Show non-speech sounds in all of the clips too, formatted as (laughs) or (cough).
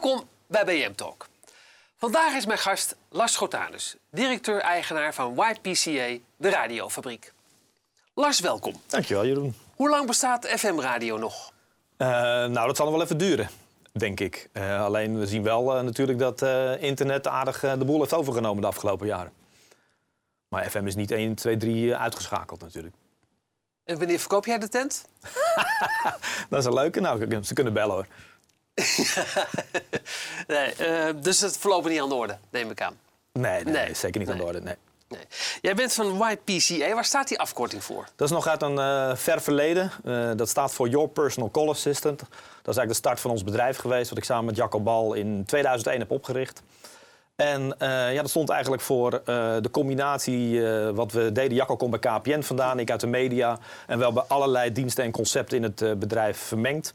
Welkom bij BM Talk. Vandaag is mijn gast Lars Schotanus, directeur-eigenaar van YPCA, de radiofabriek. Lars, welkom. Dankjewel, Jeroen. Hoe lang bestaat FM-radio nog? Uh, nou, dat zal nog wel even duren, denk ik. Uh, alleen we zien wel uh, natuurlijk dat internet aardig de boel heeft overgenomen de afgelopen jaren. Maar FM is niet 1, 2, 3 uitgeschakeld natuurlijk. En wanneer verkoop jij de tent? (laughs) dat is een leuke. Nou, ze kunnen bellen hoor. (laughs) nee, uh, dus het voorlopig niet aan de orde, neem ik aan. Nee, nee, nee. zeker niet aan de orde. Nee. Nee. Jij bent van YPCA. Waar staat die afkorting voor? Dat is nog uit een uh, ver verleden. Uh, dat staat voor Your Personal Call Assistant. Dat is eigenlijk de start van ons bedrijf geweest... wat ik samen met Jacco Bal in 2001 heb opgericht. En uh, ja, dat stond eigenlijk voor de combinatie wat we deden. Jacco komt bij KPN vandaan, ik uit de media. En we hebben allerlei diensten en concepten in het bedrijf vermengd.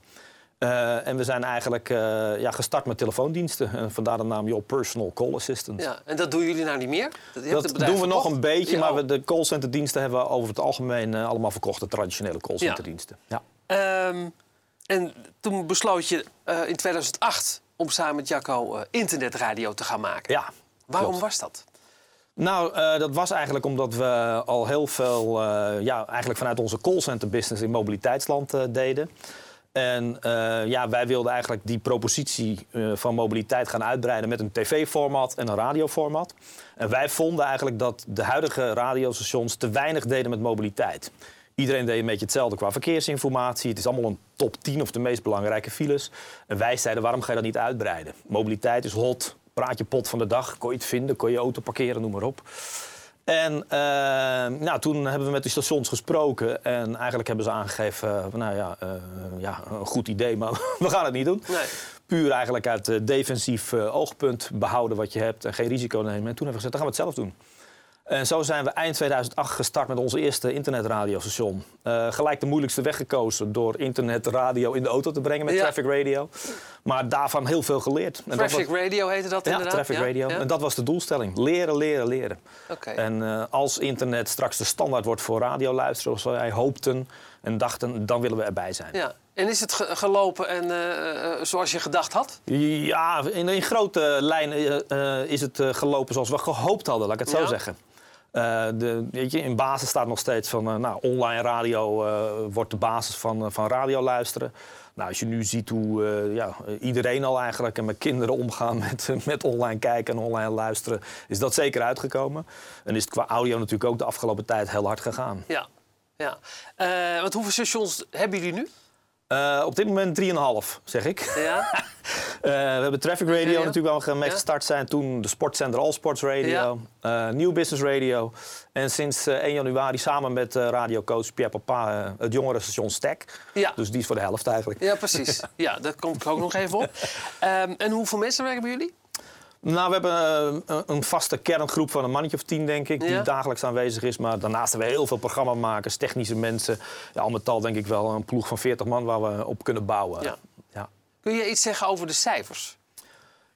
Uh, en we zijn eigenlijk uh, ja, gestart met telefoondiensten. En vandaar de naam Your Personal Call Assistant. Ja, en dat doen jullie nou niet meer? Dat, dat doen we nog een beetje, maar we, de callcenterdiensten hebben we over het algemeen uh, allemaal verkocht. De traditionele callcenterdiensten. Ja. ja. Um, en toen besloot je in 2008 om samen met Jacco internetradio te gaan maken. Ja, Waarom klopt. was dat? Nou, uh, dat was eigenlijk omdat we al heel veel, uh, ja, eigenlijk vanuit onze callcenter business in mobiliteitsland uh, deden. En uh, ja, wij wilden eigenlijk die propositie uh, van mobiliteit gaan uitbreiden met een tv-format en een radioformat. En wij vonden eigenlijk dat de huidige radiostations te weinig deden met mobiliteit. Iedereen deed een beetje hetzelfde qua verkeersinformatie. Het is allemaal een top 10 of de meest belangrijke files. En wij zeiden, waarom ga je dat niet uitbreiden? Mobiliteit is hot, praat je pot van de dag, kon je het vinden, kon je auto parkeren, noem maar op. En uh, nou, toen hebben we met de stations gesproken. En eigenlijk hebben ze aangegeven, uh, nou ja, uh, ja, een goed idee, maar (laughs) we gaan het niet doen. Nee. Puur eigenlijk uit defensief oogpunt behouden wat je hebt en geen risico nemen. En toen hebben we gezegd, dan gaan we het zelf doen. En zo zijn we eind 2008 gestart met onze eerste internetradiostation. Uh, gelijk de moeilijkste weg gekozen door internetradio in de auto te brengen met ja. Traffic Radio. Maar daarvan heel veel geleerd. En Traffic was... Radio heette dat ja, inderdaad? Traffic ja, Radio. En dat was de doelstelling. Leren, leren, leren. Okay. En uh, als internet straks de standaard wordt voor radioluisteren, zoals wij hoopten en dachten, dan willen we erbij zijn. Ja. En is het gelopen en, uh, zoals je gedacht had? Ja, in, in grote lijnen is het gelopen zoals we gehoopt hadden, laat ik het zo zeggen. Uh, de, weet je, in basis staat nog steeds van uh, nou, online radio uh, wordt de basis van, van radio luisteren. Nou, als je nu ziet hoe ja, iedereen al eigenlijk en met kinderen omgaan (laughs) met, met online kijken en online luisteren, is dat zeker uitgekomen. En is het qua audio natuurlijk ook de afgelopen tijd heel hard gegaan. Ja, ja. want hoeveel stations hebben jullie nu? Uh, op dit moment 3,5, zeg ik. Ja? uh, (laughs) we hebben Traffic Radio ja, ja. natuurlijk wel mee gestart zijn. Toen de Sportzender All Sports Radio. Uh, New Business Radio. En sinds 1 januari samen met radiocoach Pierre Papa het jongerenstation Stack. Ja. Dus die is voor de helft eigenlijk. Ja, precies. (laughs) ja, daar kom ik ook nog even op. Um, en hoeveel mensen werken bij jullie? Nou, we hebben uh, een vaste kerngroep van een mannetje of tien, denk ik, die ja. dagelijks aanwezig is. Maar daarnaast hebben we heel veel programmamakers, technische mensen. Ja, al met al denk ik wel een ploeg van 40 man waar we op kunnen bouwen. Ja. ja. Kun je iets zeggen over de cijfers?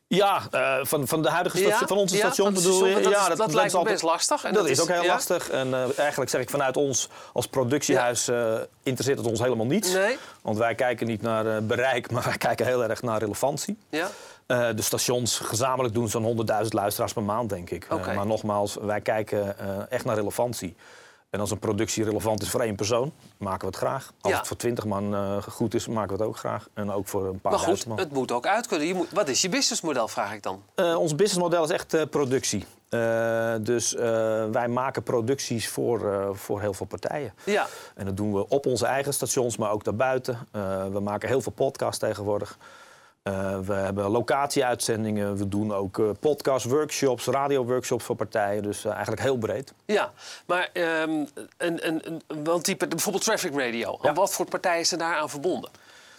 Ja, uh, van, van de huidige ja? van onze station bedoel je? Dat, ja, dat, dat lijkt me best lastig. En dat, dat is ook heel ja? lastig. En uh, eigenlijk zeg ik vanuit ons als productiehuis uh, interesseert het ons helemaal niets. Nee. Want wij kijken niet naar bereik, (laughs) maar wij kijken heel erg naar relevantie. Ja. De stations gezamenlijk doen zo'n 100.000 luisteraars per maand, denk ik. Okay. Maar nogmaals, wij kijken echt naar relevantie. En als een productie relevant is voor één persoon, maken we het graag. Als Ja. het voor 20 man goed is, maken we het ook graag. En ook voor een paar Maar goed, man. het moet ook uit kunnen. Je moet, wat is je businessmodel, vraag ik dan? Uh, ons businessmodel is echt uh, productie. Dus wij maken producties voor, voor heel veel partijen. Ja. En dat doen we op onze eigen stations, maar ook daarbuiten. we maken heel veel podcasts tegenwoordig. Uh, we hebben locatieuitzendingen, we doen ook uh, podcast, workshops, radio-workshops voor partijen. Dus uh, eigenlijk heel breed. Ja, maar um, een, een, een, want die, bijvoorbeeld Traffic Radio, Ja. aan wat voor partijen zijn daar aan verbonden?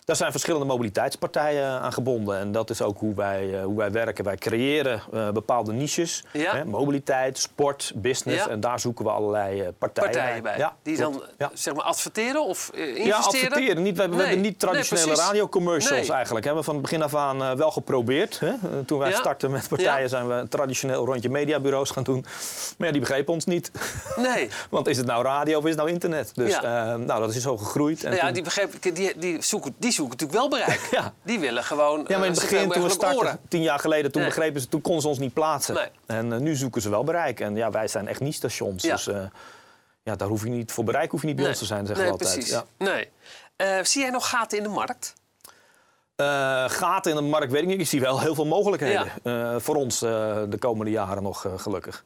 Daar zijn verschillende mobiliteitspartijen aan gebonden. En dat is ook hoe wij, uh, hoe wij werken. Wij creëren uh, bepaalde niches. Ja. Hè, mobiliteit, sport, business. Ja. En daar zoeken we allerlei uh, partijen, Partijen bij. Ja, die dan zeg maar adverteren of uh, investeren? Ja, adverteren. Niet, we, hebben niet traditionele Nee, radiocommercials Nee. eigenlijk. Hebben we van het begin af aan wel geprobeerd. Hè? Toen wij startten met partijen zijn we een traditioneel rondje mediabureaus gaan doen. Maar ja, die begrepen ons niet. (laughs) Nee. Want is het nou radio of is het nou internet? Dus nou, dat is zo gegroeid. En Nou ja, toen- die, begreep, ik, die, die, zoeken, die zoeken natuurlijk wel bereik. (laughs) Ja. Die willen gewoon Ja, maar in eh, het zoveel begin, toen we oren. tien jaar geleden, toen Nee. begrepen ze, toen konden ze ons niet plaatsen. Nee. En eh, nu zoeken ze wel bereik. En ja, wij zijn echt niet stations. Ja. Dus eh, ja, daar hoef je niet, voor bereik hoef je niet bij Nee. ons te zijn, zeggen we altijd. precies. Ja. Nee. Zie jij nog gaten in de markt? Gaten in de markt weet ik niet. Ik zie wel heel veel mogelijkheden. Voor ons de komende jaren nog, gelukkig.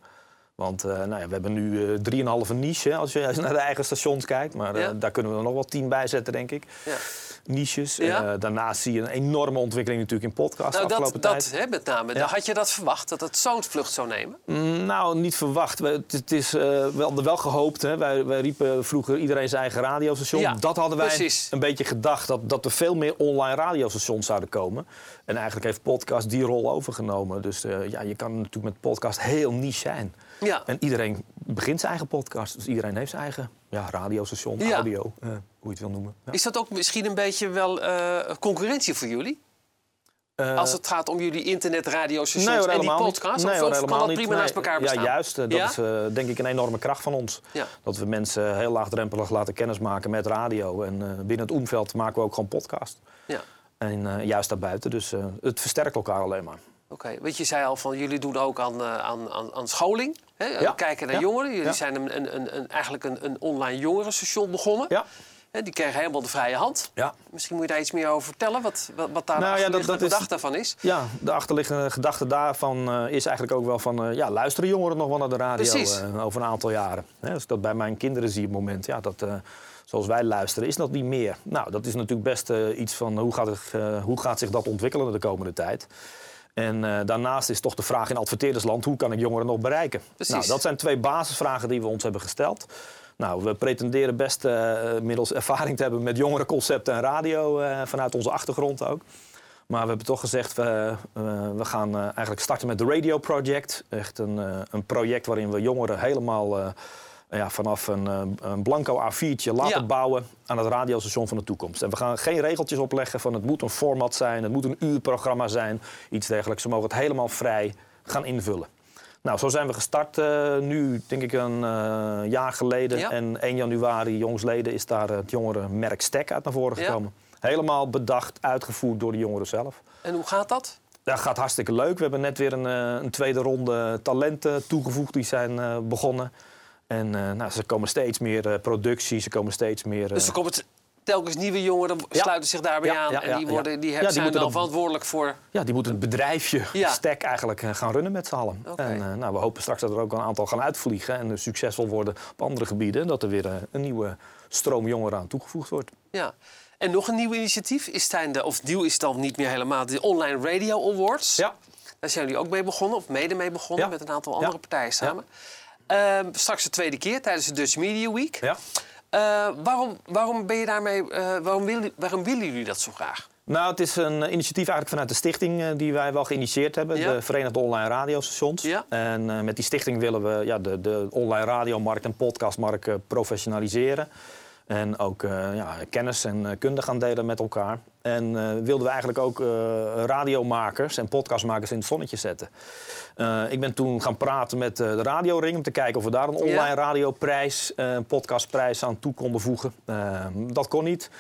Want nou ja, we hebben nu eh 3,5 niche, hè, als je naar de eigen stations kijkt. Maar Ja. daar kunnen we er nog wel tien bij zetten, denk ik. Ja. Niches. Ja. Eh, daarnaast zie je een enorme ontwikkeling natuurlijk in podcast Nou, de afgelopen dat, tijd. dat hè, met name. Ja. Had je dat verwacht, dat het zo'n vlucht zou nemen? Mm, Nou, niet verwacht. We- Het, het is eh, wel, wel gehoopt. Hè. Wij, wij riepen vroeger iedereen zijn eigen radiostation. Ja, dat hadden wij precies. een beetje gedacht. Dat, dat er veel meer online radiostations zouden komen. En eigenlijk heeft podcast die rol overgenomen. Dus eh, ja, je kan natuurlijk met podcast heel niche zijn. Ja. En iedereen begint zijn eigen podcast. Dus iedereen heeft zijn eigen ja, radiostation, Ja. audio, hoe je het wil noemen. Ja. Is dat ook misschien een beetje wel eh, concurrentie voor jullie? Eh, Als het gaat om jullie Nee hoor, en die podcast? Nee of of kan dat niet. prima naast elkaar bestaan? Ja, juist. eh, Dat Ja? is eh, denk ik een enorme kracht van ons. Ja. Dat we mensen heel laagdrempelig laten kennismaken met radio. En eh, binnen het omveld maken we ook gewoon podcast. Ja. En eh, juist daarbuiten. Dus eh, het versterkt elkaar alleen maar. Oké, weet je, je zei al van jullie doen ook aan, eh, aan, aan, aan scholing. Hè? Ja. Kijken naar jongeren. Jullie zijn een, een, een, een- eigenlijk een, een online jongerenstation begonnen. Ja. Die kregen helemaal de vrije hand. Ja. Misschien moet je daar iets meer over vertellen, wat, wat, wat daar Nou de ja, dat- is- gedachte daarvan is. Ja, de achterliggende gedachte daarvan eh, is eigenlijk ook wel van... eh, ja, luisteren jongeren nog wel naar de radio eh, over een aantal jaren. Hè, ik dat bij mijn kinderen zie op het moment, ja, dat... Zoals wij luisteren, is dat niet meer. Nou, dat is natuurlijk best iets van hoe gaat, het, hoe gaat zich dat ontwikkelen de komende tijd. En daarnaast is toch de vraag in adverteerdersland: hoe kan ik jongeren nog bereiken? Precies. Nou, dat zijn twee basisvragen die we ons hebben gesteld. Nou, we pretenderen best eh, middels ervaring te hebben met jongerenconcepten en radio eh, vanuit onze achtergrond ook. Maar we hebben toch gezegd, we, eh, we gaan eigenlijk starten met de Radio Project. Echt een, een project waarin we jongeren helemaal ja, vanaf een, een blanco A4'tje laten Ja. bouwen aan het radiostation van de toekomst. En we gaan geen regeltjes opleggen van het moet een format zijn, het moet een uurprogramma zijn, iets dergelijks. Ze mogen het helemaal vrij gaan invullen. Nou, zo zijn we gestart eh, nu, denk ik, een eh, jaar geleden. Ja. En 1 januari, jongsleden, is daar het jongerenmerk Stek uit naar voren Ja. gekomen. Helemaal bedacht, uitgevoerd door de jongeren zelf. En hoe gaat dat? Dat gaat hartstikke leuk. We hebben net weer een, eh, een tweede ronde talenten toegevoegd. Die zijn begonnen. En nou, ze komen steeds meer producties, ze komen steeds meer... Dus er telkens nieuwe jongeren, sluiten zich daarbij aan. en die, worden, die, Ja, hebben, die zijn moeten dan verantwoordelijk voor... ja, die moeten het bedrijfje. (laughs) Stek eigenlijk eh, gaan runnen met z'n allen. En eh, nou, we hopen straks dat er ook een aantal gaan uitvliegen en succesvol worden op andere gebieden. En dat er weer eh, een nieuwe stroom jongeren aan toegevoegd wordt. Ja. En nog een nieuw initiatief is zijn de, of nieuw is dan niet meer helemaal, de Online Radio Awards. Ja. Daar zijn jullie ook mee begonnen, of mede mee begonnen, Ja. met een aantal andere Ja. partijen samen. Ehm, straks de tweede keer tijdens de Dutch Media Week. Ja. Eh, waarom, waarom ben je daarmee, eh, waarom, willen, waarom willen jullie dat zo graag? Nou, het is een initiatief eigenlijk vanuit de stichting eh, die wij wel geïnitieerd hebben. Ja. De Verenigde Online Radiostations. Ja. En met die stichting willen we ja, de, de online radiomarkt en podcastmarkt professionaliseren. En ook eh, ja, kennis en eh, kunde gaan delen met elkaar. En eh, wilden we eigenlijk ook radiomakers en podcastmakers in het zonnetje zetten. Ik ben toen gaan praten met de Radioring om te kijken of we daar een online Ja. radioprijs, een podcastprijs aan toe konden voegen. Dat kon niet.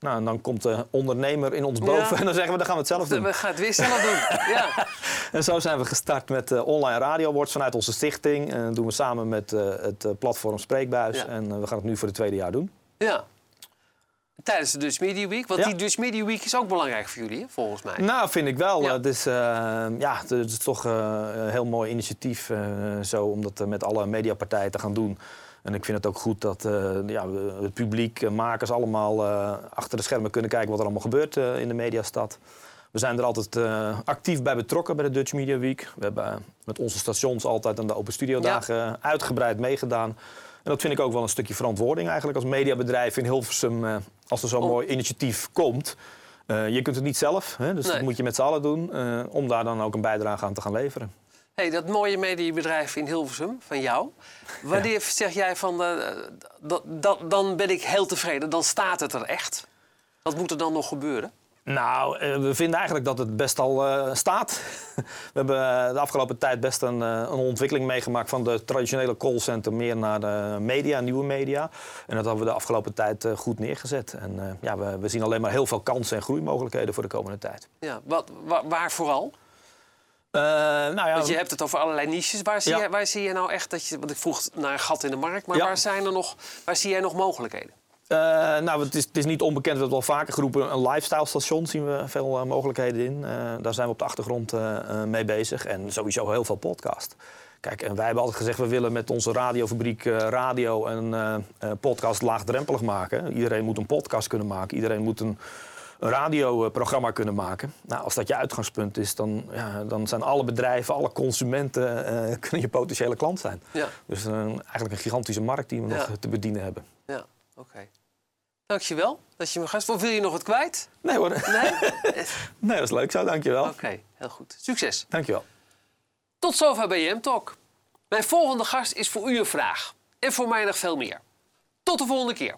Nou, en dan komt de ondernemer in ons boven Ja. (laughs) en dan zeggen we, dan gaan we het zelf doen. We gaan het weer zelf doen. Ja. (laughs) En zo zijn we gestart met online radio awards vanuit onze stichting. En dat doen we samen met het platform Spreekbuis. Ja. En we gaan het nu voor het tweede jaar doen. Ja. Tijdens de Dutch Media Week. Want Ja. die Dutch Media Week is ook belangrijk voor jullie, volgens mij. Nou, vind ik wel. Ja. Eh, Het, is, eh, ja, het is toch eh, een heel mooi initiatief eh, zo, om dat eh, met alle mediapartijen te gaan doen. En ik vind het ook goed dat eh, ja, het publiek, eh, makers allemaal eh, achter de schermen kunnen kijken wat er allemaal gebeurt eh, in de mediastad. We zijn er altijd eh, actief bij betrokken bij de Dutch Media Week. We hebben eh, met onze stations altijd aan de Open Studio dagen uitgebreid meegedaan. En dat vind ik ook wel een stukje verantwoording eigenlijk als mediabedrijf in Hilversum. eh, als er zo'n Om- mooi initiatief komt. Eh, je kunt het niet zelf, hè, dus Nee. dat moet je met z'n allen doen. eh, om daar dan ook een bijdrage aan te gaan leveren. Hey, dat mooie mediabedrijf in Hilversum, van jou. Wanneer zeg jij van, dat, dat, dan ben ik heel tevreden, dan staat het er echt. Wat moet er dan nog gebeuren? Nou, eh, we vinden eigenlijk dat het best al eh, staat. (laughs) we hebben eh, de afgelopen tijd best een, een ontwikkeling meegemaakt van de traditionele callcenter meer naar de media, nieuwe media. En dat hebben we de afgelopen tijd goed neergezet. En ja, we, we zien alleen maar heel veel kansen en groeimogelijkheden voor de komende tijd. Ja, wat, wa- waar vooral? Nou ja, Want je hebt het over allerlei niches. Waar zie, Ja. jij, waar zie je nou echt dat je... Want ik vroeg naar een gat in de markt. Maar Ja. waar, zijn er nog, waar zie jij nog mogelijkheden? Eh, nou, het is, het is niet onbekend, we hebben het al vaker geroepen. Een lifestyle station zien we veel eh, mogelijkheden in. Eh, daar zijn we op de achtergrond mee bezig. En sowieso heel veel podcast. Kijk, en wij hebben altijd gezegd, we willen met onze radiofabriek radio en eh, podcast laagdrempelig maken. Iedereen moet een podcast kunnen maken. Iedereen moet een, een radioprogramma kunnen maken. Nou, als dat je uitgangspunt is, dan, ja, dan zijn alle bedrijven, alle consumenten (laughs) kunnen je potentiële klant zijn. Ja, Dus een, eigenlijk een gigantische markt die we Ja. nog te bedienen hebben. ja oké. Dankjewel dat je me gast... Of wil je nog wat kwijt? Nee hoor. Nee? (laughs) Nee, dat is leuk zo, dankjewel. Oké, heel goed. Succes. Dankjewel. Tot zover BM Talk. Mijn volgende gast is voor u een vraag. En voor mij nog veel meer. Tot de volgende keer.